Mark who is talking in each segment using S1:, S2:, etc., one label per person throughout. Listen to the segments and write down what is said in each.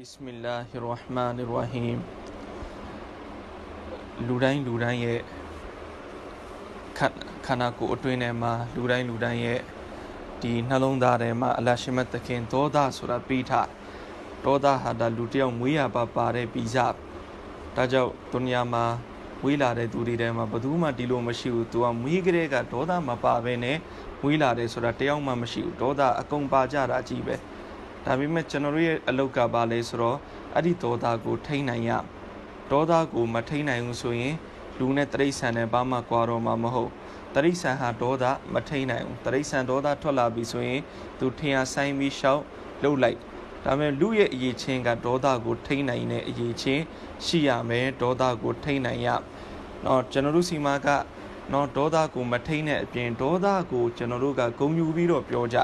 S1: بسم الله الرحمن الرحيم လူတိုင်းလူတိုင်းရဲ့ခန္ဓာကိုယ်အတွင်းထဲမှာလူတိုင်းလူတိုင်းရဲ့ဒီနှလုံးသားထဲမှာအလရှိမတ်သခင်ဒေါသဆိုတာပြီးထားဒေါသဟာဒါလူတယောက်မွေးရပါပါတဲ့ပြီးစားဒါကြောင့်ဒုနီယာမှာဝေးလာတဲ့သူတွေထဲမှာဘယ်သူမှဒီလိုမရှိဘူးသူကမွေးကလေးကဒေါသမပါဘဲနဲ့ဝေးလာတယ်ဆိုတာတယောက်မှမရှိဘူးဒေါသအကုန်ပါကြတာကြီးပဲ ဒါပေမဲ့ကျွန်တော်တို့ရဲ့အလုတ်ကပါလဲဆိုတော့အဲ့ဒီဒေါသကိုထိန်းနိုင်ရဒေါသကိုမထိန်းနိုင်ဘူးဆိုရင်လူနဲ့တရိษံနဲ့ဘာမှကွာတော့မှာမဟုတ်တရိษံဟာဒေါသမထိန်းနိုင်ဘူးတရိษံဒေါသထွက်လာပြီဆိုရင်သူထင်ရဆိုင်ပြီးရှောက်လှုပ်လိုက်ဒါပေမဲ့လူရဲ့အရေးချင်းကဒေါသကိုထိန်းနိုင်တဲ့အရေးချင်းရှိရမယ်ဒေါသကိုထိန်းနိုင်ရတော့ကျွန်တော်တို့စီမာကနော်ဒေါသကိုမထိန်းတဲ့အပြင်ဒေါသကိုကျွန်တော်တို့ကဂုံယူပြီးတော့ပြောကြ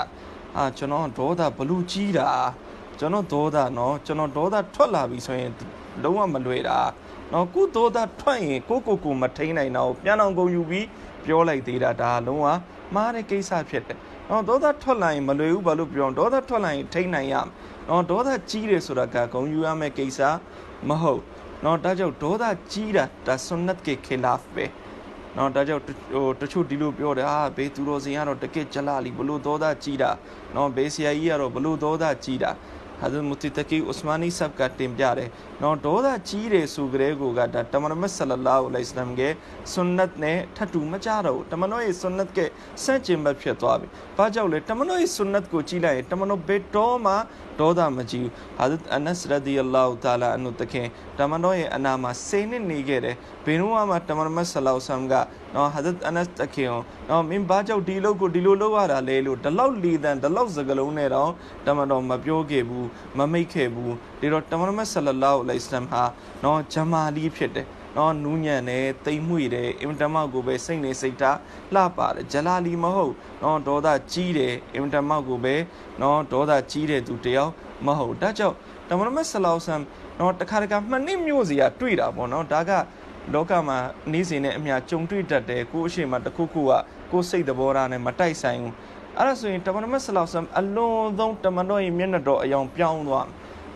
S1: အာကျွန်တော်ဒေါသဘလူကြီးတာကျွန်တော်ဒေါသနော်ကျွန်တော်ဒေါသထွက်လာပြီဆိုရင်လုံးဝမလွယ်တာနော်ကုဒေါသထွက်ရင်ကိုကိုကိုမထိန်းနိုင်တော့ပြန်အောင်ဂုံယူပြီးပြောလိုက်သေးတာဒါလုံးဝမှားတဲ့ကိစ္စဖြစ်တယ်နော်ဒေါသထွက်လာရင်မလွယ်ဘူးဘာလို့ပြောဒေါသထွက်လာရင်ထိန်းနိုင်ရနော်ဒေါသကြီးတယ်ဆိုတာကဂုံယူရမယ့်ကိစ္စမဟုတ်နော်ဒါကြောင့်ဒေါသကြီးတာဒါဆွန်နတ်ကေခေလာဖ်ပဲ နော်ဒါကြောင့်ဟိုတချို့ဒီလိုပြောတယ်ဟာဘေးသူတော်စင်ကတော့တကက်ကြလာလီဘလို့ဒေါသကြီးတာနော်ဘေးဆရာကြီးကတော့ဘလို့ဒေါသကြီးတာ ဟာဇ်မူတီတကီဥစမာနီဆပ်ကတင်ပြတယ်နော်ဒေါသကြီးတယ်ဆိုကြတဲ့ကိုကဒါတမန်တော်မြတ်ဆလလာဟူအလိုင်စလမ်ရဲ့ဆွန်နတ်နဲ့ထပ်တူမကြတော့ဘူးတမန်တော်ရဲ့ဆွန်နတ်ကစန့်ကျင်ဘက်ဖြစ်သွားပြီ။ဘာကြောင့်လဲတမန်တော်ရဲ့ဆွန်နတ်ကိုကြည့်လိုက်ရင်တမန်တော်ဘယ်တော့မှဒေါသမကြီးဟာဇ်အနတ်ရဒီအလ္လာဟူတာလာအန်နုတခင်တမန်တော်ရဲ့အနာမှာစိတ်နဲ့နေခဲ့တယ်ဘယ်တော့မှတမန်တော်မြတ်ဆလောဆမ်ကနော်ဟာဇ်အနတ်တခင်နော်မင်းဘာကြောင့်ဒီလောက်ကိုဒီလိုလုပ်ရတာလဲလို့ဒီလောက်လီတန်ဒီလောက်စကလုံးနဲ့တော့တမန်တော်မပြောခဲ့ဘူးမမိတ်ခဲ့ဘူးဒီတော့တမန်တော်မြတ်ဆလလောအလိုင်စလမ်ဟာနော်ဂျမာလီဖြစ်တယ်နော်နူးညံ့တယ်တိမ်မွေ့တယ်အင်တမကိုပဲစိတ်နေစိတ်ထားလှပါတယ်ဂျလာလီမဟုတ်နော်ဒေါသကြီးတယ်အင်တမကိုပဲနော်ဒေါသကြီးတဲ့သူတယောက်မဟုတ်ဒါကြောင့်တမန်တော်ဆလောဆမ်နော်တခါတခါမှနှစ်မျိုးစီကတွေ့တာပေါ့နော်ဒါကလောကမှာနေစဉ်နဲ့အမြကြုံတွေ့တတ်တယ်ကိုအရှိမတခုခုကကိုစိတ်သဘောထားနဲ့မတိုက်ဆိုင်ဘူး အဲ့ဒါဆိုရင်တမန်တော်ဆလောဆမ်အလွန်ဆုံးတမန်တော်ရဲ့မျက်နှာတော်အယောင်ပြောင်းသွား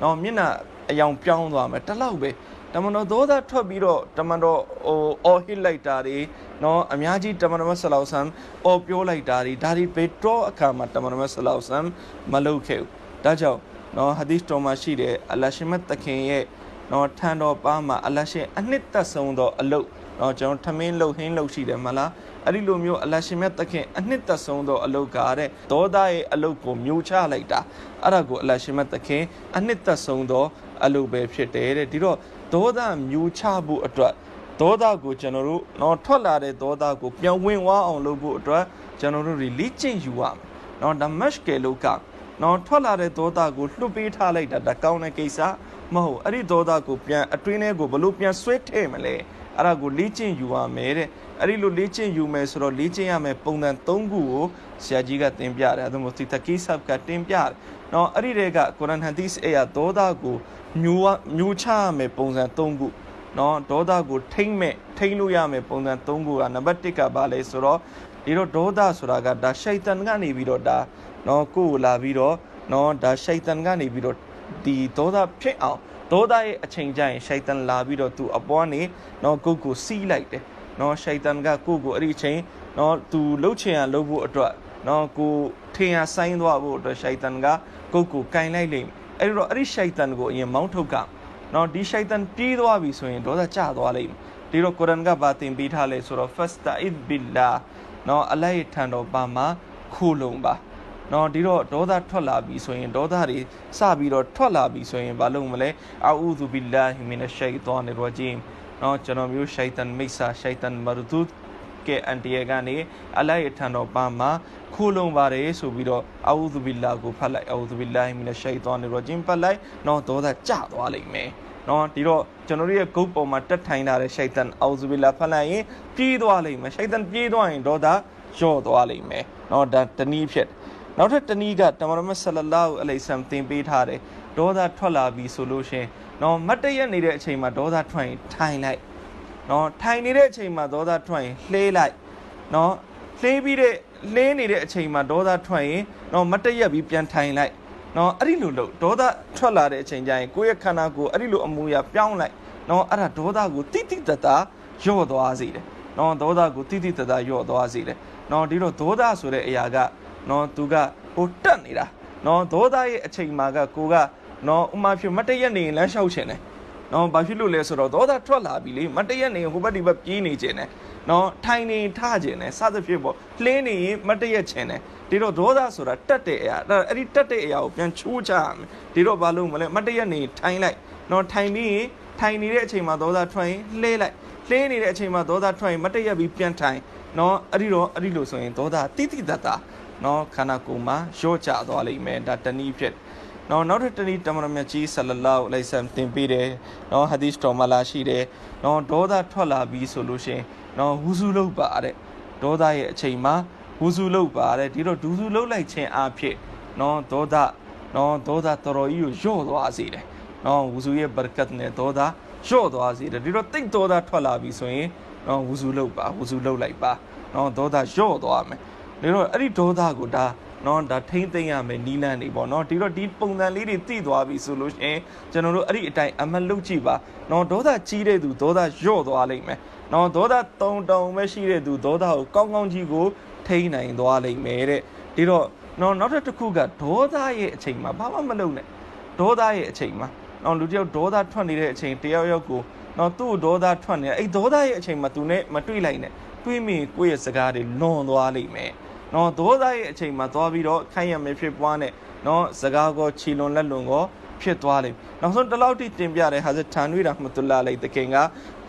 S1: နော်မျက်နှာအယောင်ပြောင်းသွားမယ်တလောက်ပဲတမန်တော်သောသားထွက်ပြီးတော့တမန်တော်ဟိုအော်ဟစ်လိုက်တာတွေနော်အများကြီးတမန်တော်ဆလောဆမ်အော်ပြောလိုက်တာတွေဒါတွေပေတော့အခါမှာတမန်တော်ဆလောဆမ်မလုပ်ခဲ့ဘူးဒါကြောင့်နော်ဟာဒီစ်တော်မှာရှိတဲ့အလရှိမတ်တခင်ရဲ့နော်ထန်တော်ပါမှာအလရှိအနှစ်သက်ဆုံးသောအလုတ် နော်ကျွန်တော်ထမင်းလှုပ်ဟင်းလှုပ်ရှိတယ်မလားအဲ့ဒီလိုမျိုးအလရှိမြတ်သခင်အနှစ်သက်ဆုံးသောအလုတ်ကားတဲ့ဒေါသရဲ့အလုတ်ကိုမျိုးချလိုက်တာအဲ့ဒါကိုအလရှိမြတ်သခင်အနှစ်သက်ဆုံးသောအလုတ်ပဲဖြစ်တယ်တဲ့ဒီတော့ဒေါသမျိုးချဖို့အတွက်ဒေါသကိုကျွန်တော်တို့တော့ထွက်လာတဲ့ဒေါသကိုပြန်ဝင်ဝအောင်လုပ်ဖို့အတွက်ကျွန်တော်တို့တွေလေ့ကျင့်ယူရမယ်။နော်ဒါမတ်ကဲလောကနော်ထွက်လာတဲ့ဒေါသကိုလွှတ်ပေးထားလိုက်တာဒါကောင်းတဲ့ကိစ္စမဟုတ်အဲ့ဒီဒေါသကိုပြန်အတွင်းထဲကိုဘလို့ပြန်ဆွဲထည့်မလဲ အဲ့ဒါကိုလေ့ကျင့်ယူရမယ်တဲ့အဲ့ဒီလိုလေ့ကျင့်ယူမယ်ဆိုတော့လေ့ကျင့်ရမယ်ပုံစံ၃ခုကိုဆရာကြီးကသင်ပြတယ်အဲဒါမို့သီတကီဆပ်ကတင်ပြတယ်နော်အဲ့ဒီတွေကကုရ်အာန်ဟန်ဒီစ်အရာဒေါသကိုမျိုးမျိုးချရမယ်ပုံစံ၃ခုနော်ဒေါသကိုထိမ့်မဲ့ထိမ့်လို့ရမယ်ပုံစံ၃ခုကနံပါတ်၁ကဘာလဲဆိုတော့ဒီတော့ဒေါသဆိုတာကဒါရှိုက်တန်ကနေပြီးတော့ဒါနော်ကိုယ်ကိုလာပြီးတော့နော်ဒါရှိုက်တန်ကနေပြီးတော့ဒီဒေါသဖြစ်အောင် ဒေါသရဲ့အချိန်ကျရင်ရှိုက်တန်လာပြီးတော့သူအပေါ်နေနော်ကိုကိုစီးလိုက်တယ်နော်ရှိုက်တန်ကကိုကိုအဲ့ဒီအချိန်နော်သူလှုပ်ချင်ရလှုပ်ဖို့အတွက်နော်ကိုထင်ရဆိုင်သွားဖို့အတွက်ရှိုက်တန်ကကိုကိုကင်လိုက်လိမ့်အဲ့ဒီတော့အဲ့ဒီရှိုက်တန်ကိုအရင်မောင်းထုတ်ကနော်ဒီရှိုက်တန်ပြေးသွားပြီဆိုရင်ဒေါသကျသွားလိမ့်မယ်ဒီတော့ကုရ်အာန်ကဘာသင်ပေးထားလဲဆိုတော့ fasta'id billah နော်အလိုက်ထံတော်ပါမှာခိုးလုံပါ နော်ဒီတော့ဒေါသထွက်လာပြီဆိုရင်ဒေါသတွေစပြီးတော့ထွက်လာပြီဆိုရင်ဘာလုပ်မလဲအာဥဇူဘီလာဟီမင်ရှိုင်တောန်ရဂျီမ်နော်ကျွန်တော်မျိုးရှိုင်တန်မိတ်ဆာရှိုင်တန်မရဒုကဲအန်တီယကနေအလိုက်အထံတော်ပါမှာခိုးလုံပါတယ်ဆိုပြီးတော့အာဥဇူဘီလာကိုဖတ်လိုက်အာဥဇူဘီလာဟီမင်ရှိုင်တောန်ရဂျီမ်ဖတ်လိုက်နော်ဒေါသကျသွားလိမ့်မယ်နော်ဒီတော့ကျွန်တော်တို့ရဲ့ဂုတ်ပေါ်မှာတက်ထိုင်လာတဲ့ရှိုက်တန်အောဇူဘီလာဖတ်လိုက်ရင်ပြေးသွားလိမ့်မယ်ရှိုက်တန်ပြေးသွားရင်ဒေါသလျော့သွားလိမ့်မယ်နော်ဒါတနည်းဖြစ် နောက်ထပ်တနည်းကတမန်တော်မြတ်ဆလလာဟူအလိုင်ဆမ်သင်ပေးထားတယ်ဒေါသထွက်လာပြီဆိုလို့ရှင်နော်မတ်တရက်နေတဲ့အချိန်မှာဒေါသထွက်ရင်ထိုင်လိုက်နော်ထိုင်နေတဲ့အချိန်မှာဒေါသထွက်ရင်လှေးလိုက်နော်လှေးပြီးတဲ့လှေးနေတဲ့အချိန်မှာဒေါသထွက်ရင်နော်မတ်တရက်ပြီးပြန်ထိုင်လိုက်နော်အဲ့ဒီလိုလို့ဒေါသထွက်လာတဲ့အချိန်ကျရင်ကိုယ့်ရဲ့ခန္ဓာကိုယ်အဲ့ဒီလိုအမူအရာပြောင်းလိုက်နော်အဲ့ဒါဒေါသကိုတိတိတတ်တာလျော့သွားစေတယ်နော်ဒေါသကိုတိတိတတ်တာလျော့သွားစေတယ်နော်ဒီတော့ဒေါသဆိုတဲ့အရာက နော်သူကဟိုတက်နေတာနော်ဒေါသရဲ့အချိန်မှာကကိုကနော်ဥမာဖြစ်မတရက်နေရင်လမ်းလျှောက်ချင်တယ်နော်ဘာဖြစ်လို့လဲဆိုတော့ဒေါသထွက်လာပြီလေမတရက်နေရင်ဟိုဘက်ဒီဘက်ပြေးနေခြင်းတယ်နော်ထိုင်နေထခြင်းတယ်စသဖြင့်ပေါ့လှင်းနေရင်မတရက်ခြင်းတယ်ဒီတော့ဒေါသဆိုတာတက်တဲ့အရာအဲ့ဒီတက်တဲ့အရာကိုပြန်ချိုးချရမယ်ဒီတော့ဘာလို့မလဲမတရက်နေထိုင်လိုက်နော်ထိုင်ပြီးရင်ထိုင်နေတဲ့အချိန်မှာဒေါသထွက်ရင်လှဲလိုက်လှဲနေတဲ့အချိန်မှာဒေါသထွက်ရင်မတရက်ပြီးပြန်ထိုင်နော်အဲ့ဒီတော့အဲ့ဒီလို့ဆိုရင်ဒေါသတိတိတတ်တာ နော်ခန္ဓာကိုယ်မှာရော့ကျသွားလိမ့်မယ်ဒါတနည်းဖြစ်နော်နောက်တစ်တနည်းတမန်တော်မြတ်ကြီးဆလလောအလိုင်ဆမ်သင်ပေးတယ်နော်ဟာဒီစ်တော်မှာလာရှိတယ်နော်ဒေါသထွက်လာပြီးဆိုလို့ရှိရင်နော်ဝူစုလုပ်ပါတဲ့ဒေါသရဲ့အချိန်မှာဝူစုလုပ်ပါတဲ့ဒီတော့ဒူစုလုပ်လိုက်ခြင်းအဖြစ်နော်ဒေါသနော်ဒေါသတော်တော်ကြီးကိုညှော့သွားစေတယ်နော်ဝူစုရဲ့ဘရကတ်နဲ့ဒေါသညှော့သွားစေတယ်ဒီတော့တိတ်ဒေါသထွက်လာပြီဆိုရင်နော်ဝူစုလုပ်ပါဝူစုလုပ်လိုက်ပါနော်ဒေါသညှော့သွားမယ် ဒါတော့အဲ့ဒီဒေါသကိုဒါနော်ဒါထိမ့်သိမ့်ရမယ်နီးလန်းနေပေါ့နော်ဒီတော့ဒီပုံစံလေးတွေသိသွားပြီဆိုလို့ရှိရင်ကျွန်တော်တို့အဲ့ဒီအတိုင်းအမလုတ်ကြည့်ပါနော်ဒေါသကြီးတဲ့သူဒေါသညှော့သွားလိမ့်မယ်နော်ဒေါသတုံတုံပဲရှိတဲ့သူဒေါသကိုကောင်းကောင်းကြီးကိုထိမ့်နိုင်သွားလိမ့်မယ်တဲ့ဒီတော့နော်နောက်တစ်ခုကဒေါသရဲ့အချိန်မှာဘာမှမလုပ်နဲ့ဒေါသရဲ့အချိန်မှာနော်လူတယောက်ဒေါသထွက်နေတဲ့အချိန်တယောက်ယောက်ကိုနော်သူ့ဒေါသထွက်နေအဲ့ဒေါသရဲ့အချိန်မှာသူနဲ့မတွေ့လိုက်နဲ့တွေးမိကိုယ့်ရဲ့စကားတွေလွန်သွားလိမ့်မယ် နော်ဒေါသရဲ့အချိန်မှာသွားပြီးတော့ခိုင်းရမယ်ဖြစ်ပွားနဲ့နော်စကားကိုချီလွန်လက်လွန်ကိုဖြစ်သွားလိမ့်နောက်ဆုံးတလောက်တိတင်ပြတဲ့ဟာဇတ်ထန်ဝီရာမတူလာလိုက်တခင်က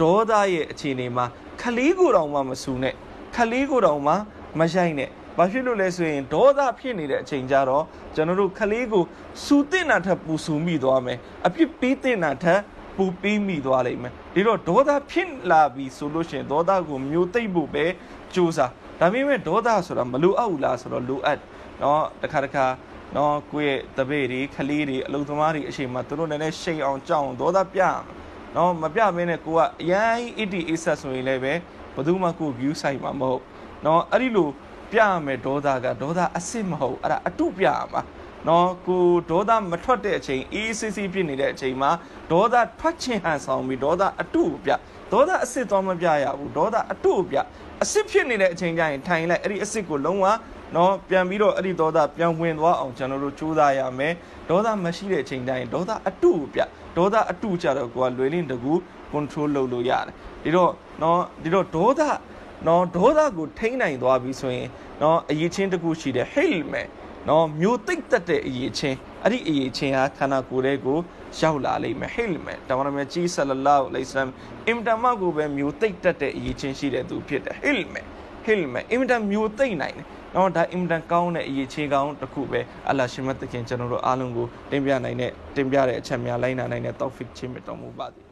S1: ဒေါသရဲ့အခြေအနေမှာခလီးကိုတောင်မှမဆူနဲ့ခလီးကိုတောင်မှမရိုက်နဲ့ဘာဖြစ်လို့လဲဆိုရင်ဒေါသဖြစ်နေတဲ့အချိန်ကြတော့ကျွန်တော်တို့ခလေးကိုစူတင်တာထက်ပူစူမိသွားမယ်အပြစ်ပေးတင်တာထက်ပူပေးမိသွားလိမ့်မယ်ဒီတော့ဒေါသဖြစ်လာပြီဆိုလို့ရှိရင်ဒေါသကိုမျိုးသိမ့်ဖို့ပဲကြိုးစား ဒါပေမဲ့ဒေါသဆိုတာမလိုအပ်ဘူးလားဆိုတော့လိုအပ်เนาะတခါတခါနော်ကိုယ့်ရဲ့တပည့်တွေခလေးတွေအလုံသမားတွေအချိန်မှာသူတို့လည်းလည်းရှိန်အောင်ကြောက်အောင်ဒေါသပြရမယ်နော်မပြမင်းနဲ့ကိုကအရန်အစ်တီအစ်ဆက်ဆိုရင်လည်းပဲဘယ်သူမှကို view site မှာမဟုတ်နော်အဲ့ဒီလိုပြရမယ်ဒေါသကဒေါသအစ်စ်မဟုတ်အဲ့ဒါအတုပြရမှာနော်ကိုဒေါသမထွက်တဲ့အချိန် ECC ဖြစ်နေတဲ့အချိန်မှာဒေါသထွက်ခြင်းဟန်ဆောင်ပြီးဒေါသအတုပြ ဒေါသအစ်စ်တော့မပြရဘူးဒေါသအတုပြအစ်စ်ဖြစ်နေတဲ့အချိန်ကျရင်ထိုင်လိုက်အဲ့ဒီအစ်စ်ကိုလုံးဝနော်ပြန်ပြီးတော့အဲ့ဒီဒေါသပြန်ဝင်သွားအောင်ကျွန်တော်တို့ကြိုးစားရမယ်ဒေါသမရှိတဲ့အချိန်တိုင်းဒေါသအတုပြဒေါသအတုကြတော့ကိုကလွယ်လင်းတကူ control လုပ်လို့ရတယ်ဒီတော့နော်ဒီတော့ဒေါသနော်ဒေါသကိုထိန်းနိုင်သွားပြီဆိုရင်နော်အရေးချင်းတကူရှိတယ်ဟိတ်မယ်နော်မျိုးတိတ်တက်တဲ့အရေးချင်း အဲ့ဒီအရေးချင်းဟာခန္ဓာကိုယ်လေးကိုရောက်လာလိမ့်မယ်ဟိတ်မယ်တမန်တော်မြတ်ကြီးဆလလောလဟ်အလိုင်စလမ်အင်တမကိုပဲမျိုးတိတ်တက်တဲ့အရေးချင်းရှိတဲ့သူဖြစ်တယ်ဟိတ်မယ်ဟိတ်မယ်အင်တမျိုးတိတ်နိုင်တယ်နော်ဒါအင်တန်ကောင်းတဲ့အရေးချင်းကောင်းတစ်ခုပဲအလ္လာရှင်မတ်တခင်ကျွန်တော်တို့အားလုံးကိုတင်ပြနိုင်တဲ့တင်ပြတဲ့အချက်များလိုက်နာနိုင်တဲ့တောက်ဖစ်ချင်းမြတ်တော်မူပါသည်